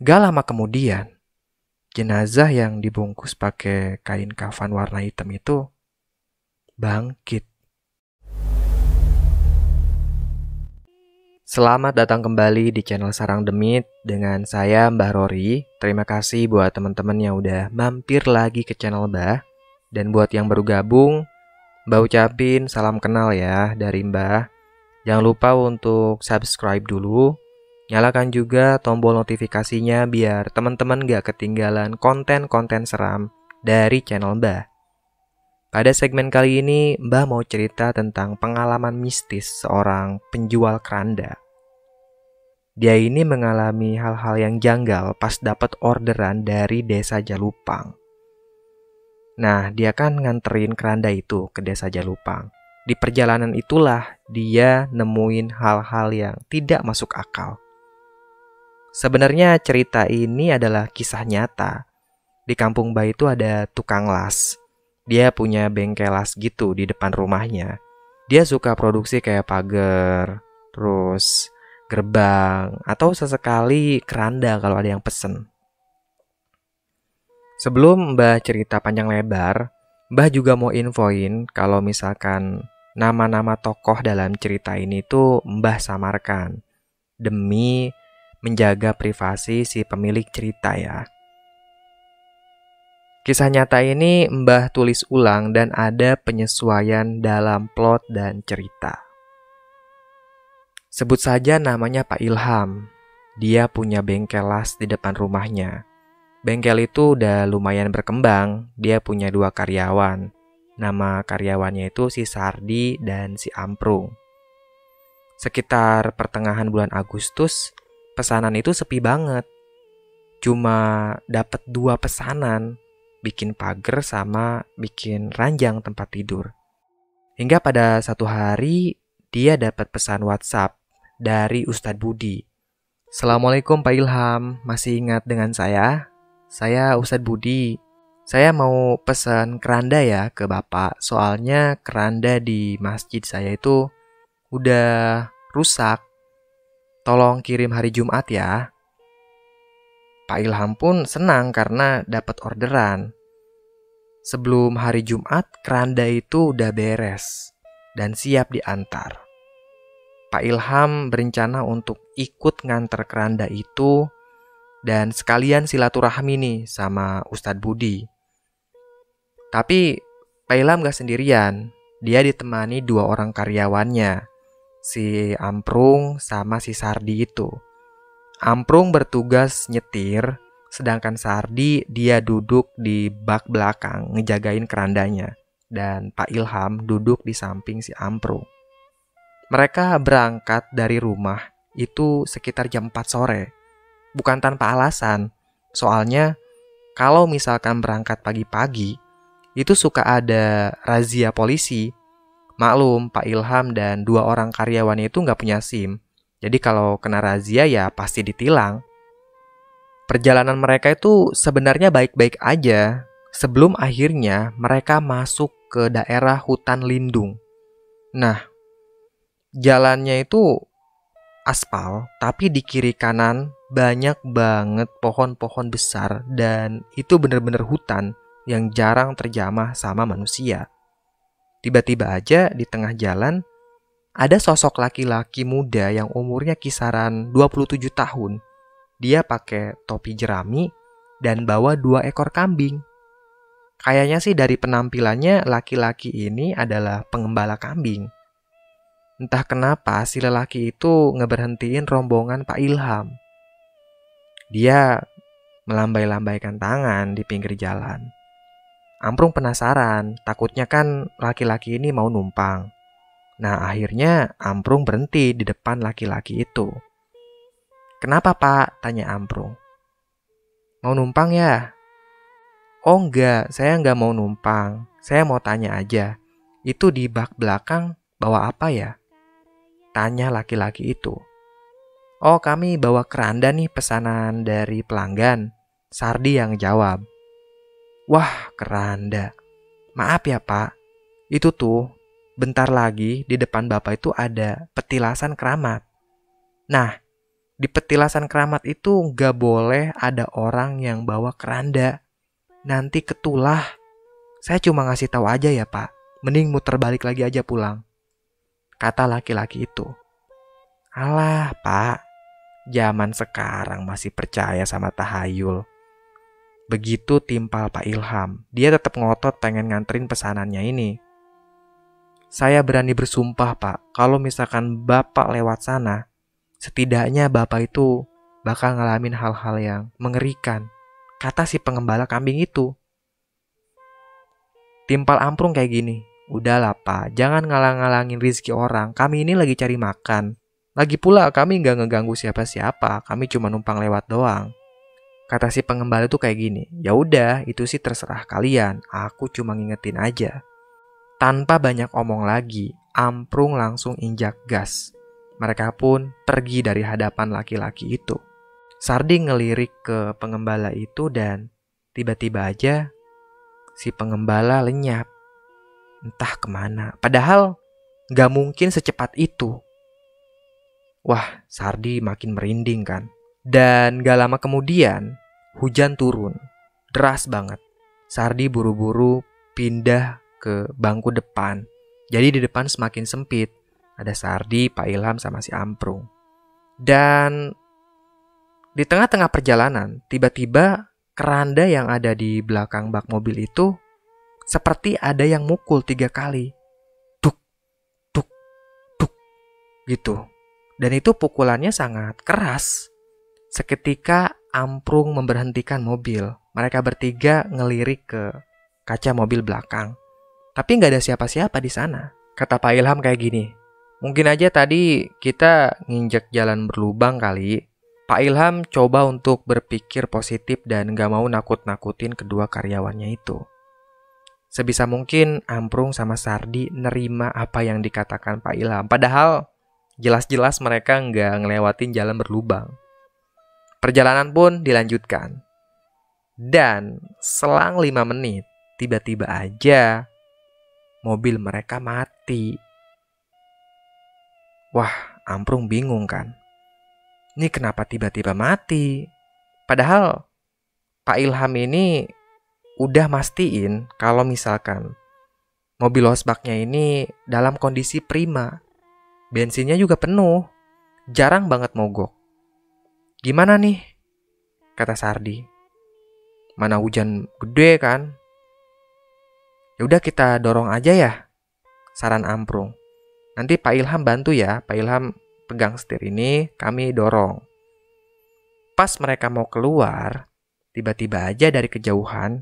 Gak lama kemudian, jenazah yang dibungkus pakai kain kafan warna hitam itu bangkit. Selamat datang kembali di channel Sarang Demit dengan saya Mbah Rory. Terima kasih buat teman-teman yang udah mampir lagi ke channel Mbah. Dan buat yang baru gabung, Mbah ucapin salam kenal ya dari Mbah. Jangan lupa untuk subscribe dulu Nyalakan juga tombol notifikasinya biar teman-teman gak ketinggalan konten-konten seram dari channel Mbah. Pada segmen kali ini, Mbah mau cerita tentang pengalaman mistis seorang penjual keranda. Dia ini mengalami hal-hal yang janggal pas dapat orderan dari desa Jalupang. Nah, dia kan nganterin keranda itu ke desa Jalupang. Di perjalanan itulah dia nemuin hal-hal yang tidak masuk akal. Sebenarnya cerita ini adalah kisah nyata. Di kampung Bay itu ada tukang las. Dia punya bengkel las gitu di depan rumahnya. Dia suka produksi kayak pagar, terus gerbang, atau sesekali keranda kalau ada yang pesen. Sebelum Mbah cerita panjang lebar, Mbah juga mau infoin kalau misalkan nama-nama tokoh dalam cerita ini tuh Mbah samarkan demi menjaga privasi si pemilik cerita ya. Kisah nyata ini Mbah tulis ulang dan ada penyesuaian dalam plot dan cerita. Sebut saja namanya Pak Ilham. Dia punya bengkel las di depan rumahnya. Bengkel itu udah lumayan berkembang. Dia punya dua karyawan. Nama karyawannya itu si Sardi dan si Amprung. Sekitar pertengahan bulan Agustus, pesanan itu sepi banget. Cuma dapat dua pesanan, bikin pagar sama bikin ranjang tempat tidur. Hingga pada satu hari dia dapat pesan WhatsApp dari Ustadz Budi. Assalamualaikum Pak Ilham, masih ingat dengan saya? Saya Ustadz Budi. Saya mau pesan keranda ya ke Bapak, soalnya keranda di masjid saya itu udah rusak. Tolong kirim hari Jumat ya. Pak Ilham pun senang karena dapat orderan. Sebelum hari Jumat, keranda itu udah beres dan siap diantar. Pak Ilham berencana untuk ikut nganter keranda itu dan sekalian silaturahmi nih sama Ustadz Budi. Tapi Pak Ilham gak sendirian, dia ditemani dua orang karyawannya, si Amprung sama si Sardi itu. Amprung bertugas nyetir, sedangkan Sardi dia duduk di bak belakang ngejagain kerandanya. Dan Pak Ilham duduk di samping si Amprung. Mereka berangkat dari rumah itu sekitar jam 4 sore. Bukan tanpa alasan, soalnya kalau misalkan berangkat pagi-pagi, itu suka ada razia polisi Maklum, Pak Ilham dan dua orang karyawannya itu nggak punya SIM. Jadi kalau kena razia ya pasti ditilang. Perjalanan mereka itu sebenarnya baik-baik aja sebelum akhirnya mereka masuk ke daerah hutan lindung. Nah, jalannya itu aspal, tapi di kiri kanan banyak banget pohon-pohon besar dan itu bener-bener hutan yang jarang terjamah sama manusia. Tiba-tiba aja di tengah jalan ada sosok laki-laki muda yang umurnya kisaran 27 tahun. Dia pakai topi jerami dan bawa dua ekor kambing. Kayaknya sih dari penampilannya laki-laki ini adalah pengembala kambing. Entah kenapa si lelaki itu ngeberhentiin rombongan Pak Ilham. Dia melambai-lambaikan tangan di pinggir jalan. Amprung penasaran, takutnya kan laki-laki ini mau numpang. Nah, akhirnya Amprung berhenti di depan laki-laki itu. Kenapa, Pak? Tanya Amprung. Mau numpang ya? Oh enggak, saya enggak mau numpang. Saya mau tanya aja. Itu di bak belakang bawa apa ya? Tanya laki-laki itu. Oh kami bawa keranda nih pesanan dari pelanggan. Sardi yang jawab. Wah, keranda. Maaf ya, Pak. Itu tuh, bentar lagi di depan Bapak itu ada petilasan keramat. Nah, di petilasan keramat itu nggak boleh ada orang yang bawa keranda. Nanti ketulah. Saya cuma ngasih tahu aja ya pak. Mending muter balik lagi aja pulang. Kata laki-laki itu. Alah pak, zaman sekarang masih percaya sama tahayul. Begitu timpal Pak Ilham, dia tetap ngotot pengen nganterin pesanannya ini. Saya berani bersumpah pak, kalau misalkan bapak lewat sana, Setidaknya bapak itu bakal ngalamin hal-hal yang mengerikan. Kata si pengembala kambing itu. Timpal amprung kayak gini. Udahlah pak, jangan ngalang-ngalangin rizki orang. Kami ini lagi cari makan. Lagi pula kami nggak ngeganggu siapa-siapa. Kami cuma numpang lewat doang. Kata si pengembala itu kayak gini. Ya udah, itu sih terserah kalian. Aku cuma ngingetin aja. Tanpa banyak omong lagi, Amprung langsung injak gas. Mereka pun pergi dari hadapan laki-laki itu. Sardi ngelirik ke pengembala itu dan tiba-tiba aja si pengembala lenyap. Entah ke mana. Padahal gak mungkin secepat itu. Wah, Sardi makin merinding kan. Dan gak lama kemudian, hujan turun. Deras banget. Sardi buru-buru pindah ke bangku depan. Jadi di depan semakin sempit. Ada Sardi, Pak Ilham, sama si Amprung. Dan di tengah-tengah perjalanan, tiba-tiba keranda yang ada di belakang bak mobil itu seperti ada yang mukul tiga kali. Tuk, tuk, tuk, gitu. Dan itu pukulannya sangat keras. Seketika Amprung memberhentikan mobil. Mereka bertiga ngelirik ke kaca mobil belakang. Tapi nggak ada siapa-siapa di sana. Kata Pak Ilham kayak gini, Mungkin aja tadi kita nginjek jalan berlubang kali. Pak Ilham coba untuk berpikir positif dan gak mau nakut-nakutin kedua karyawannya itu. Sebisa mungkin Amprung sama Sardi nerima apa yang dikatakan Pak Ilham. Padahal jelas-jelas mereka nggak ngelewatin jalan berlubang. Perjalanan pun dilanjutkan. Dan selang lima menit, tiba-tiba aja mobil mereka mati. Wah, Amprung bingung kan. Ini kenapa tiba-tiba mati? Padahal Pak Ilham ini udah mastiin kalau misalkan mobil losbaknya ini dalam kondisi prima. Bensinnya juga penuh. Jarang banget mogok. Gimana nih? Kata Sardi. Mana hujan gede kan? Ya udah kita dorong aja ya. Saran Amprung. Nanti Pak Ilham bantu ya, Pak Ilham pegang setir ini, kami dorong. Pas mereka mau keluar, tiba-tiba aja dari kejauhan,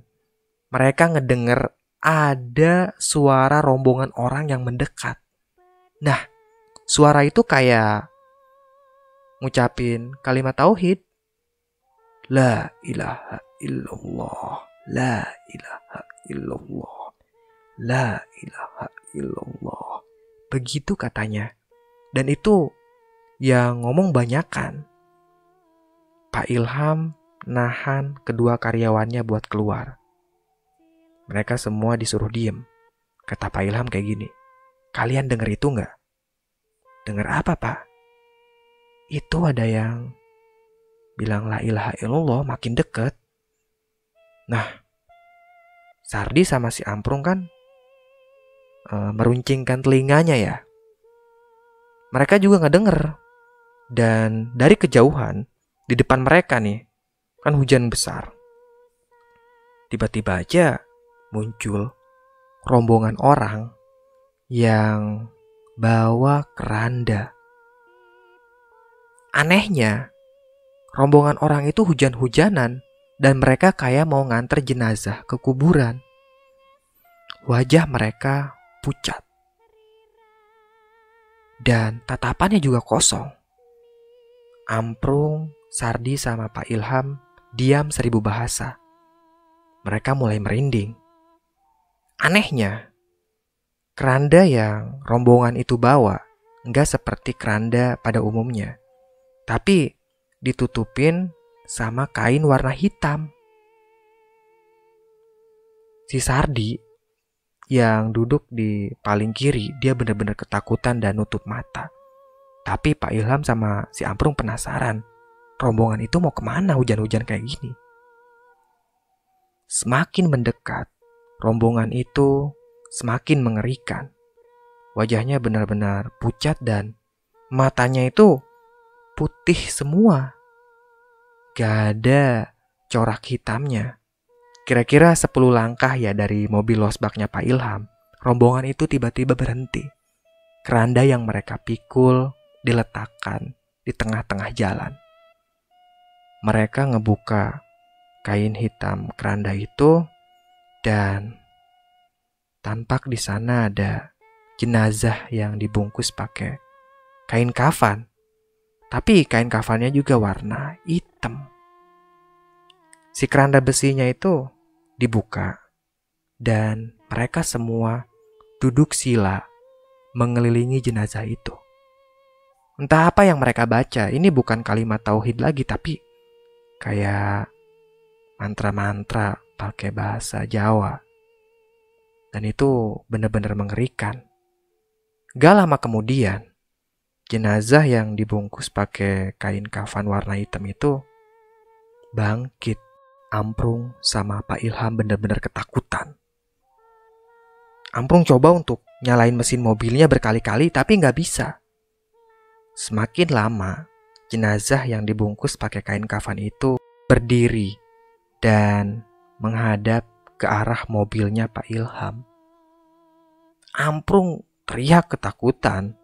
mereka ngedenger ada suara rombongan orang yang mendekat. Nah, suara itu kayak ngucapin kalimat tauhid. La ilaha illallah. La ilaha illallah. La ilaha illallah. Begitu katanya. Dan itu yang ngomong banyak kan. Pak Ilham nahan kedua karyawannya buat keluar. Mereka semua disuruh diem. Kata Pak Ilham kayak gini. Kalian denger itu nggak? Denger apa pak? Itu ada yang bilang la ilaha illallah makin deket. Nah, Sardi sama si Amprung kan uh, meruncingkan telinganya ya. Mereka juga nggak denger. Dan dari kejauhan, di depan mereka nih, kan hujan besar. Tiba-tiba aja muncul rombongan orang yang bawa keranda. Anehnya, rombongan orang itu hujan-hujanan dan mereka kayak mau nganter jenazah ke kuburan. Wajah mereka pucat. Dan tatapannya juga kosong. Amprung, Sardi sama Pak Ilham diam seribu bahasa. Mereka mulai merinding. Anehnya, keranda yang rombongan itu bawa nggak seperti keranda pada umumnya, tapi ditutupin sama kain warna hitam. Si Sardi yang duduk di paling kiri, dia benar-benar ketakutan dan nutup mata. Tapi Pak Ilham sama si Amprung penasaran, rombongan itu mau ke mana hujan-hujan kayak gini. Semakin mendekat, rombongan itu semakin mengerikan. Wajahnya benar-benar pucat dan matanya itu putih semua. Gak ada corak hitamnya. Kira-kira 10 langkah ya dari mobil losbaknya Pak Ilham, rombongan itu tiba-tiba berhenti. Keranda yang mereka pikul diletakkan di tengah-tengah jalan. Mereka ngebuka kain hitam keranda itu dan tampak di sana ada jenazah yang dibungkus pakai kain kafan. Tapi kain kafannya juga warna hitam. Si keranda besinya itu dibuka dan mereka semua duduk sila mengelilingi jenazah itu. Entah apa yang mereka baca, ini bukan kalimat tauhid lagi tapi kayak mantra-mantra pakai bahasa Jawa. Dan itu benar-benar mengerikan. Gak lama kemudian, jenazah yang dibungkus pakai kain kafan warna hitam itu bangkit Amprung sama Pak Ilham benar-benar ketakutan. Amprung coba untuk nyalain mesin mobilnya berkali-kali tapi nggak bisa. Semakin lama, jenazah yang dibungkus pakai kain kafan itu berdiri dan menghadap ke arah mobilnya Pak Ilham. Amprung teriak ketakutan.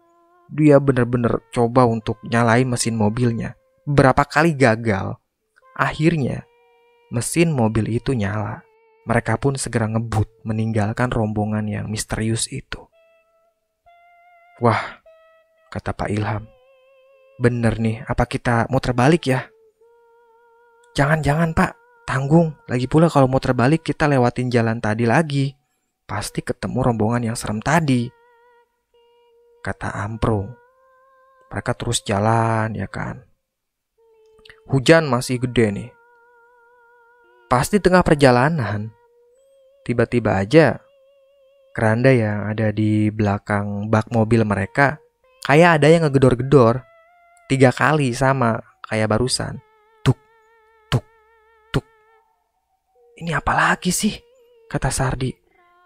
Dia benar-benar coba untuk nyalain mesin mobilnya. Berapa kali gagal. Akhirnya, Mesin mobil itu nyala. Mereka pun segera ngebut meninggalkan rombongan yang misterius itu. Wah, kata Pak Ilham. Bener nih, apa kita mau terbalik ya? Jangan-jangan pak, tanggung. Lagi pula kalau mau terbalik kita lewatin jalan tadi lagi. Pasti ketemu rombongan yang serem tadi. Kata Ampro. Mereka terus jalan ya kan. Hujan masih gede nih. Pas di tengah perjalanan, tiba-tiba aja keranda yang ada di belakang bak mobil mereka kayak ada yang ngegedor-gedor tiga kali sama kayak barusan. Tuk, tuk, tuk. Ini apa lagi sih? Kata Sardi.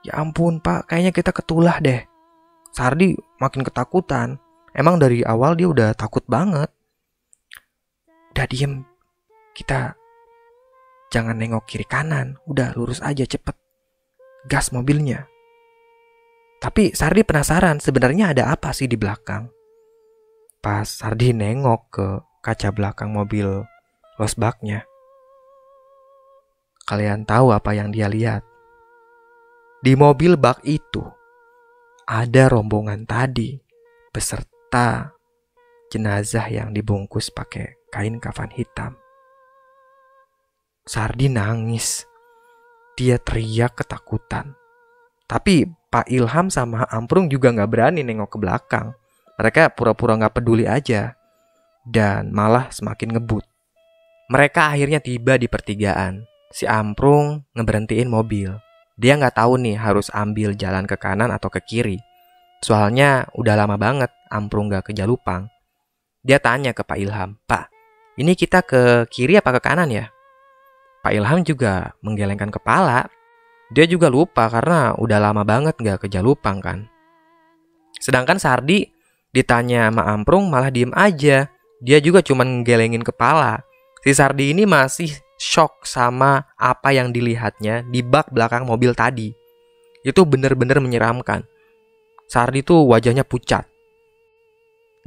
Ya ampun pak, kayaknya kita ketulah deh. Sardi makin ketakutan. Emang dari awal dia udah takut banget. Udah diem. Kita Jangan nengok kiri kanan, udah lurus aja cepet. Gas mobilnya. Tapi Sardi penasaran sebenarnya ada apa sih di belakang. Pas Sardi nengok ke kaca belakang mobil losbaknya. Kalian tahu apa yang dia lihat? Di mobil bak itu ada rombongan tadi beserta jenazah yang dibungkus pakai kain kafan hitam. Sardi nangis. Dia teriak ketakutan. Tapi Pak Ilham sama Amprung juga nggak berani nengok ke belakang. Mereka pura-pura nggak peduli aja. Dan malah semakin ngebut. Mereka akhirnya tiba di pertigaan. Si Amprung ngeberhentiin mobil. Dia nggak tahu nih harus ambil jalan ke kanan atau ke kiri. Soalnya udah lama banget Amprung nggak ke Jalupang. Dia tanya ke Pak Ilham, Pak, ini kita ke kiri apa ke kanan ya? Pak Ilham juga menggelengkan kepala. Dia juga lupa karena udah lama banget gak ke Jalupang kan. Sedangkan Sardi ditanya sama Amprung malah diem aja. Dia juga cuma ngelengin kepala. Si Sardi ini masih shock sama apa yang dilihatnya di bak belakang mobil tadi. Itu bener-bener menyeramkan. Sardi tuh wajahnya pucat.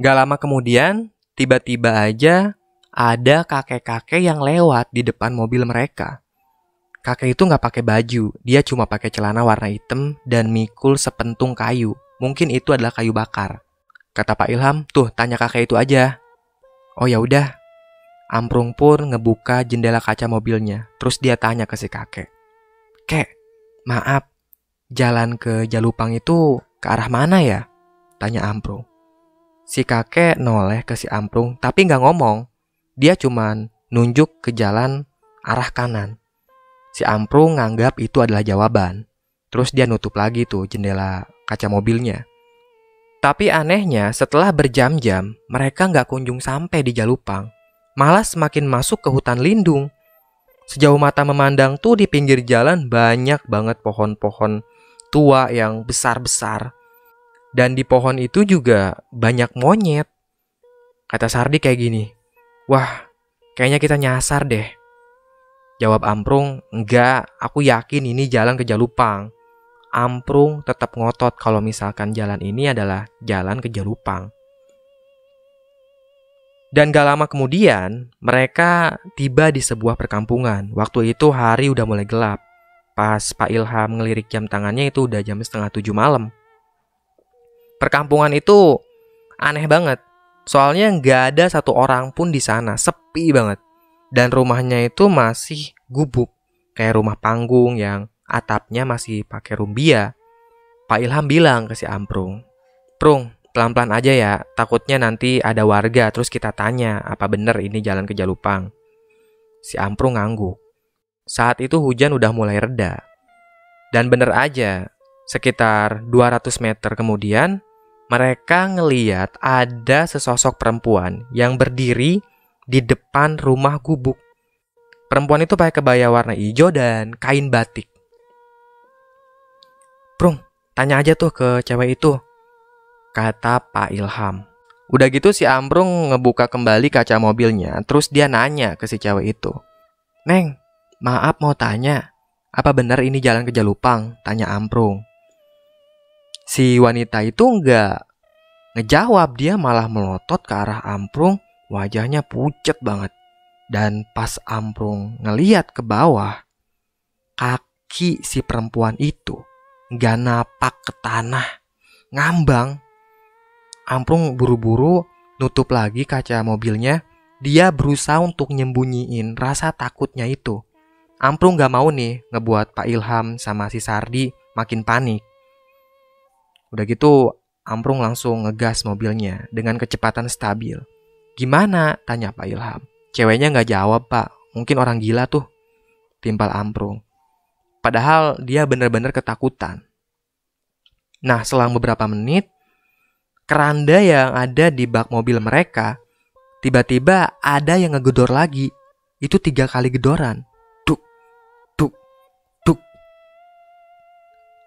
Gak lama kemudian, tiba-tiba aja ada kakek-kakek yang lewat di depan mobil mereka. Kakek itu nggak pakai baju, dia cuma pakai celana warna hitam dan mikul sepentung kayu. Mungkin itu adalah kayu bakar. Kata Pak Ilham, tuh tanya kakek itu aja. Oh ya udah. Amprung pun ngebuka jendela kaca mobilnya. Terus dia tanya ke si kakek. Kek, maaf, jalan ke Jalupang itu ke arah mana ya? Tanya Amprung. Si kakek noleh ke si Amprung tapi nggak ngomong. Dia cuman nunjuk ke jalan arah kanan. Si Amprung nganggap itu adalah jawaban. Terus dia nutup lagi tuh jendela kaca mobilnya. Tapi anehnya, setelah berjam-jam, mereka nggak kunjung sampai di Jalupang. Malah semakin masuk ke hutan lindung. Sejauh mata memandang tuh di pinggir jalan banyak banget pohon-pohon tua yang besar-besar. Dan di pohon itu juga banyak monyet. Kata Sardi kayak gini, Wah, kayaknya kita nyasar deh. Jawab Amprung, enggak, aku yakin ini jalan ke Jalupang. Amprung tetap ngotot kalau misalkan jalan ini adalah jalan ke Jalupang. Dan gak lama kemudian, mereka tiba di sebuah perkampungan. Waktu itu hari udah mulai gelap. Pas Pak Ilham ngelirik jam tangannya itu udah jam setengah tujuh malam. Perkampungan itu aneh banget. Soalnya gak ada satu orang pun di sana, sepi banget. Dan rumahnya itu masih gubuk, kayak rumah panggung yang atapnya masih pakai rumbia. Pak Ilham bilang ke si Amprung, Prung, pelan-pelan aja ya, takutnya nanti ada warga terus kita tanya apa bener ini jalan ke Jalupang. Si Amprung ngangguk. Saat itu hujan udah mulai reda. Dan bener aja, sekitar 200 meter kemudian, mereka ngeliat ada sesosok perempuan yang berdiri di depan rumah gubuk. Perempuan itu pakai kebaya warna hijau dan kain batik. Prung, tanya aja tuh ke cewek itu. Kata Pak Ilham. Udah gitu si Ambrung ngebuka kembali kaca mobilnya, terus dia nanya ke si cewek itu. Neng, maaf mau tanya, apa benar ini jalan ke Jalupang? Tanya Amprung. Si wanita itu enggak ngejawab, dia malah melotot ke arah Amprung, wajahnya pucet banget. Dan pas Amprung ngeliat ke bawah, kaki si perempuan itu Gak napak ke tanah. Ngambang. Amprung buru-buru nutup lagi kaca mobilnya. Dia berusaha untuk nyembunyiin rasa takutnya itu. Amprung gak mau nih ngebuat Pak Ilham sama si Sardi makin panik. Udah gitu, Amprung langsung ngegas mobilnya dengan kecepatan stabil. Gimana? Tanya Pak Ilham. Ceweknya gak jawab, Pak. Mungkin orang gila tuh. Timpal Amprung. Padahal dia benar-benar ketakutan. Nah, selang beberapa menit, keranda yang ada di bak mobil mereka tiba-tiba ada yang ngegedor lagi. Itu tiga kali gedoran. Tuk, tuk, tuk.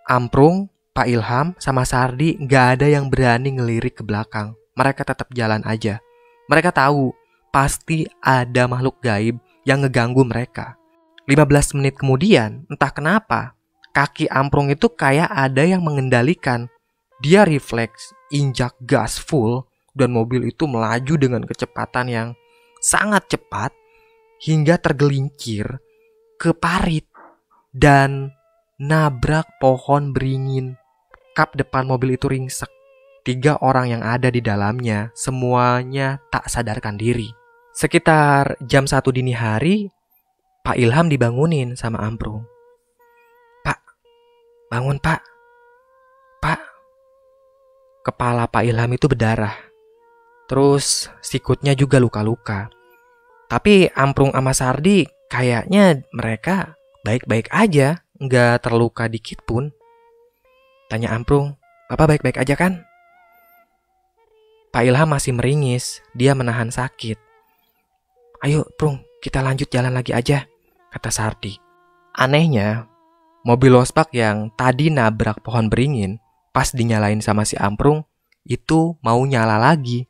Amprung, Pak Ilham, sama Sardi gak ada yang berani ngelirik ke belakang. Mereka tetap jalan aja. Mereka tahu pasti ada makhluk gaib yang ngeganggu mereka. 15 menit kemudian, entah kenapa, kaki Amprung itu kayak ada yang mengendalikan. Dia refleks, injak gas full, dan mobil itu melaju dengan kecepatan yang sangat cepat hingga tergelincir ke parit dan nabrak pohon beringin. Kap depan mobil itu ringsek. Tiga orang yang ada di dalamnya semuanya tak sadarkan diri. Sekitar jam satu dini hari, Pak Ilham dibangunin sama Amprung. Pak, bangun pak. Pak. Kepala Pak Ilham itu berdarah. Terus sikutnya juga luka-luka. Tapi Amprung sama Sardi kayaknya mereka baik-baik aja, nggak terluka dikit pun. Tanya Amprung, Bapak baik-baik aja kan? Pak Ilham masih meringis, dia menahan sakit. Ayo, Prung, kita lanjut jalan lagi aja kata Sardi. Anehnya, mobil losbak yang tadi nabrak pohon beringin pas dinyalain sama si Amprung itu mau nyala lagi.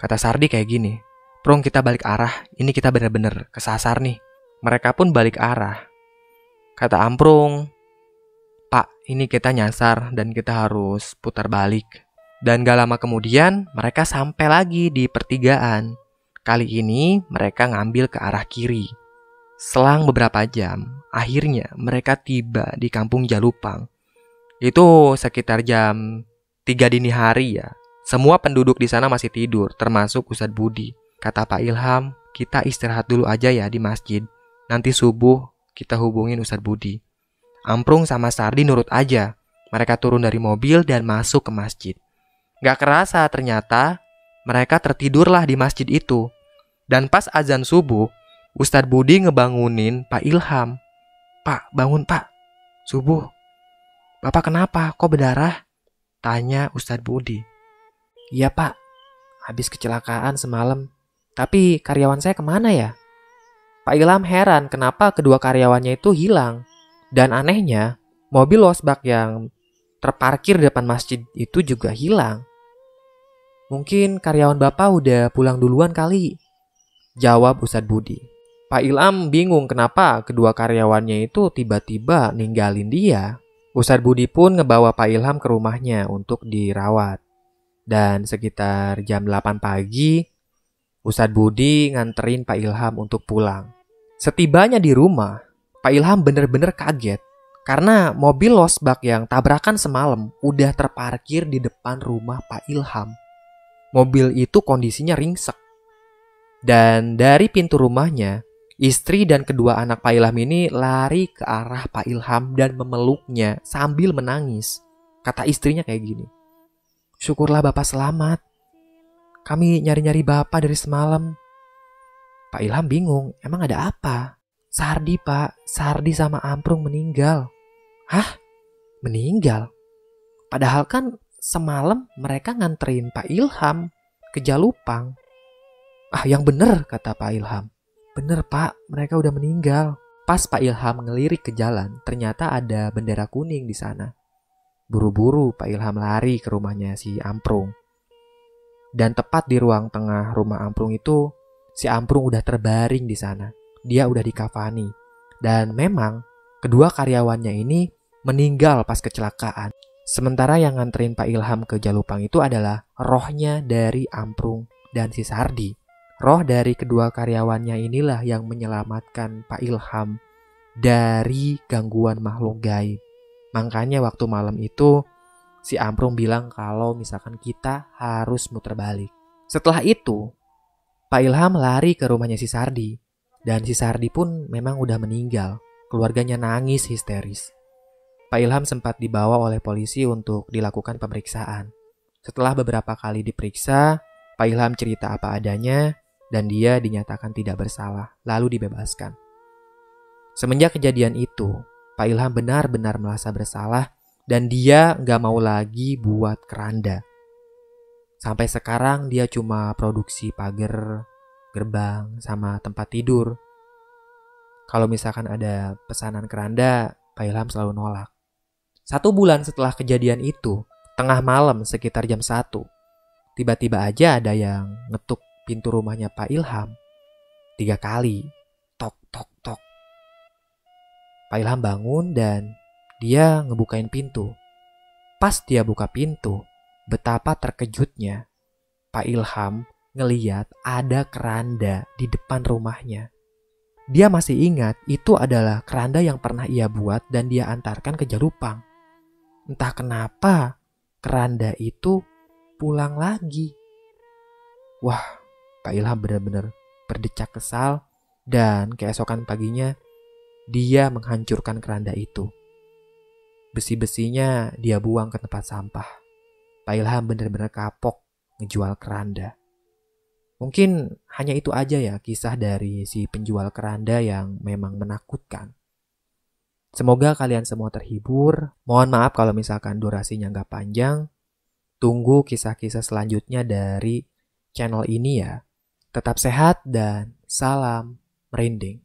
Kata Sardi kayak gini, Prung kita balik arah, ini kita bener-bener kesasar nih. Mereka pun balik arah. Kata Amprung, Pak, ini kita nyasar dan kita harus putar balik. Dan gak lama kemudian mereka sampai lagi di pertigaan. Kali ini mereka ngambil ke arah kiri. Selang beberapa jam, akhirnya mereka tiba di kampung Jalupang. Itu sekitar jam 3 dini hari ya. Semua penduduk di sana masih tidur, termasuk Ustadz Budi. Kata Pak Ilham, kita istirahat dulu aja ya di masjid. Nanti subuh kita hubungin Ustadz Budi. Amprung sama Sardi nurut aja. Mereka turun dari mobil dan masuk ke masjid. Gak kerasa ternyata mereka tertidurlah di masjid itu. Dan pas azan subuh, Ustadz Budi ngebangunin Pak Ilham. Pak, bangun pak. Subuh. Bapak kenapa? Kok berdarah? Tanya Ustadz Budi. Iya pak, habis kecelakaan semalam. Tapi karyawan saya ke mana ya? Pak Ilham heran kenapa kedua karyawannya itu hilang. Dan anehnya, mobil losbak yang terparkir di depan masjid itu juga hilang. Mungkin karyawan bapak udah pulang duluan kali. Jawab Ustadz Budi. Pak Ilham bingung kenapa kedua karyawannya itu tiba-tiba ninggalin dia. Ustadz Budi pun ngebawa Pak Ilham ke rumahnya untuk dirawat. Dan sekitar jam 8 pagi, Ustadz Budi nganterin Pak Ilham untuk pulang. Setibanya di rumah, Pak Ilham bener-bener kaget karena mobil losbak yang tabrakan semalam udah terparkir di depan rumah Pak Ilham. Mobil itu kondisinya ringsek. Dan dari pintu rumahnya, Istri dan kedua anak Pak Ilham ini lari ke arah Pak Ilham dan memeluknya sambil menangis. Kata istrinya kayak gini. Syukurlah Bapak selamat. Kami nyari-nyari Bapak dari semalam. Pak Ilham bingung, emang ada apa? Sardi Pak, Sardi sama Amprung meninggal. Hah? Meninggal? Padahal kan semalam mereka nganterin Pak Ilham ke Jalupang. Ah yang bener kata Pak Ilham. Bener pak, mereka udah meninggal. Pas Pak Ilham ngelirik ke jalan, ternyata ada bendera kuning di sana. Buru-buru Pak Ilham lari ke rumahnya si Amprung. Dan tepat di ruang tengah rumah Amprung itu, si Amprung udah terbaring di sana. Dia udah dikafani. Dan memang kedua karyawannya ini meninggal pas kecelakaan. Sementara yang nganterin Pak Ilham ke Jalupang itu adalah rohnya dari Amprung dan si Sardi. Roh dari kedua karyawannya inilah yang menyelamatkan Pak Ilham dari gangguan makhluk gaib. Makanya waktu malam itu si Amprung bilang kalau misalkan kita harus muter balik. Setelah itu, Pak Ilham lari ke rumahnya si Sardi. Dan si Sardi pun memang udah meninggal. Keluarganya nangis histeris. Pak Ilham sempat dibawa oleh polisi untuk dilakukan pemeriksaan. Setelah beberapa kali diperiksa, Pak Ilham cerita apa adanya dan dia dinyatakan tidak bersalah, lalu dibebaskan. Semenjak kejadian itu, Pak Ilham benar-benar merasa bersalah dan dia nggak mau lagi buat keranda. Sampai sekarang dia cuma produksi pagar, gerbang, sama tempat tidur. Kalau misalkan ada pesanan keranda, Pak Ilham selalu nolak. Satu bulan setelah kejadian itu, tengah malam sekitar jam 1, tiba-tiba aja ada yang ngetuk pintu rumahnya Pak Ilham tiga kali. Tok, tok, tok. Pak Ilham bangun dan dia ngebukain pintu. Pas dia buka pintu, betapa terkejutnya Pak Ilham ngeliat ada keranda di depan rumahnya. Dia masih ingat itu adalah keranda yang pernah ia buat dan dia antarkan ke Jarupang. Entah kenapa keranda itu pulang lagi. Wah, Pak Ilham benar-benar berdecak kesal dan keesokan paginya dia menghancurkan keranda itu. Besi-besinya dia buang ke tempat sampah. Pak Ilham benar-benar kapok ngejual keranda. Mungkin hanya itu aja ya kisah dari si penjual keranda yang memang menakutkan. Semoga kalian semua terhibur. Mohon maaf kalau misalkan durasinya nggak panjang. Tunggu kisah-kisah selanjutnya dari channel ini ya. Tetap sehat dan salam merinding.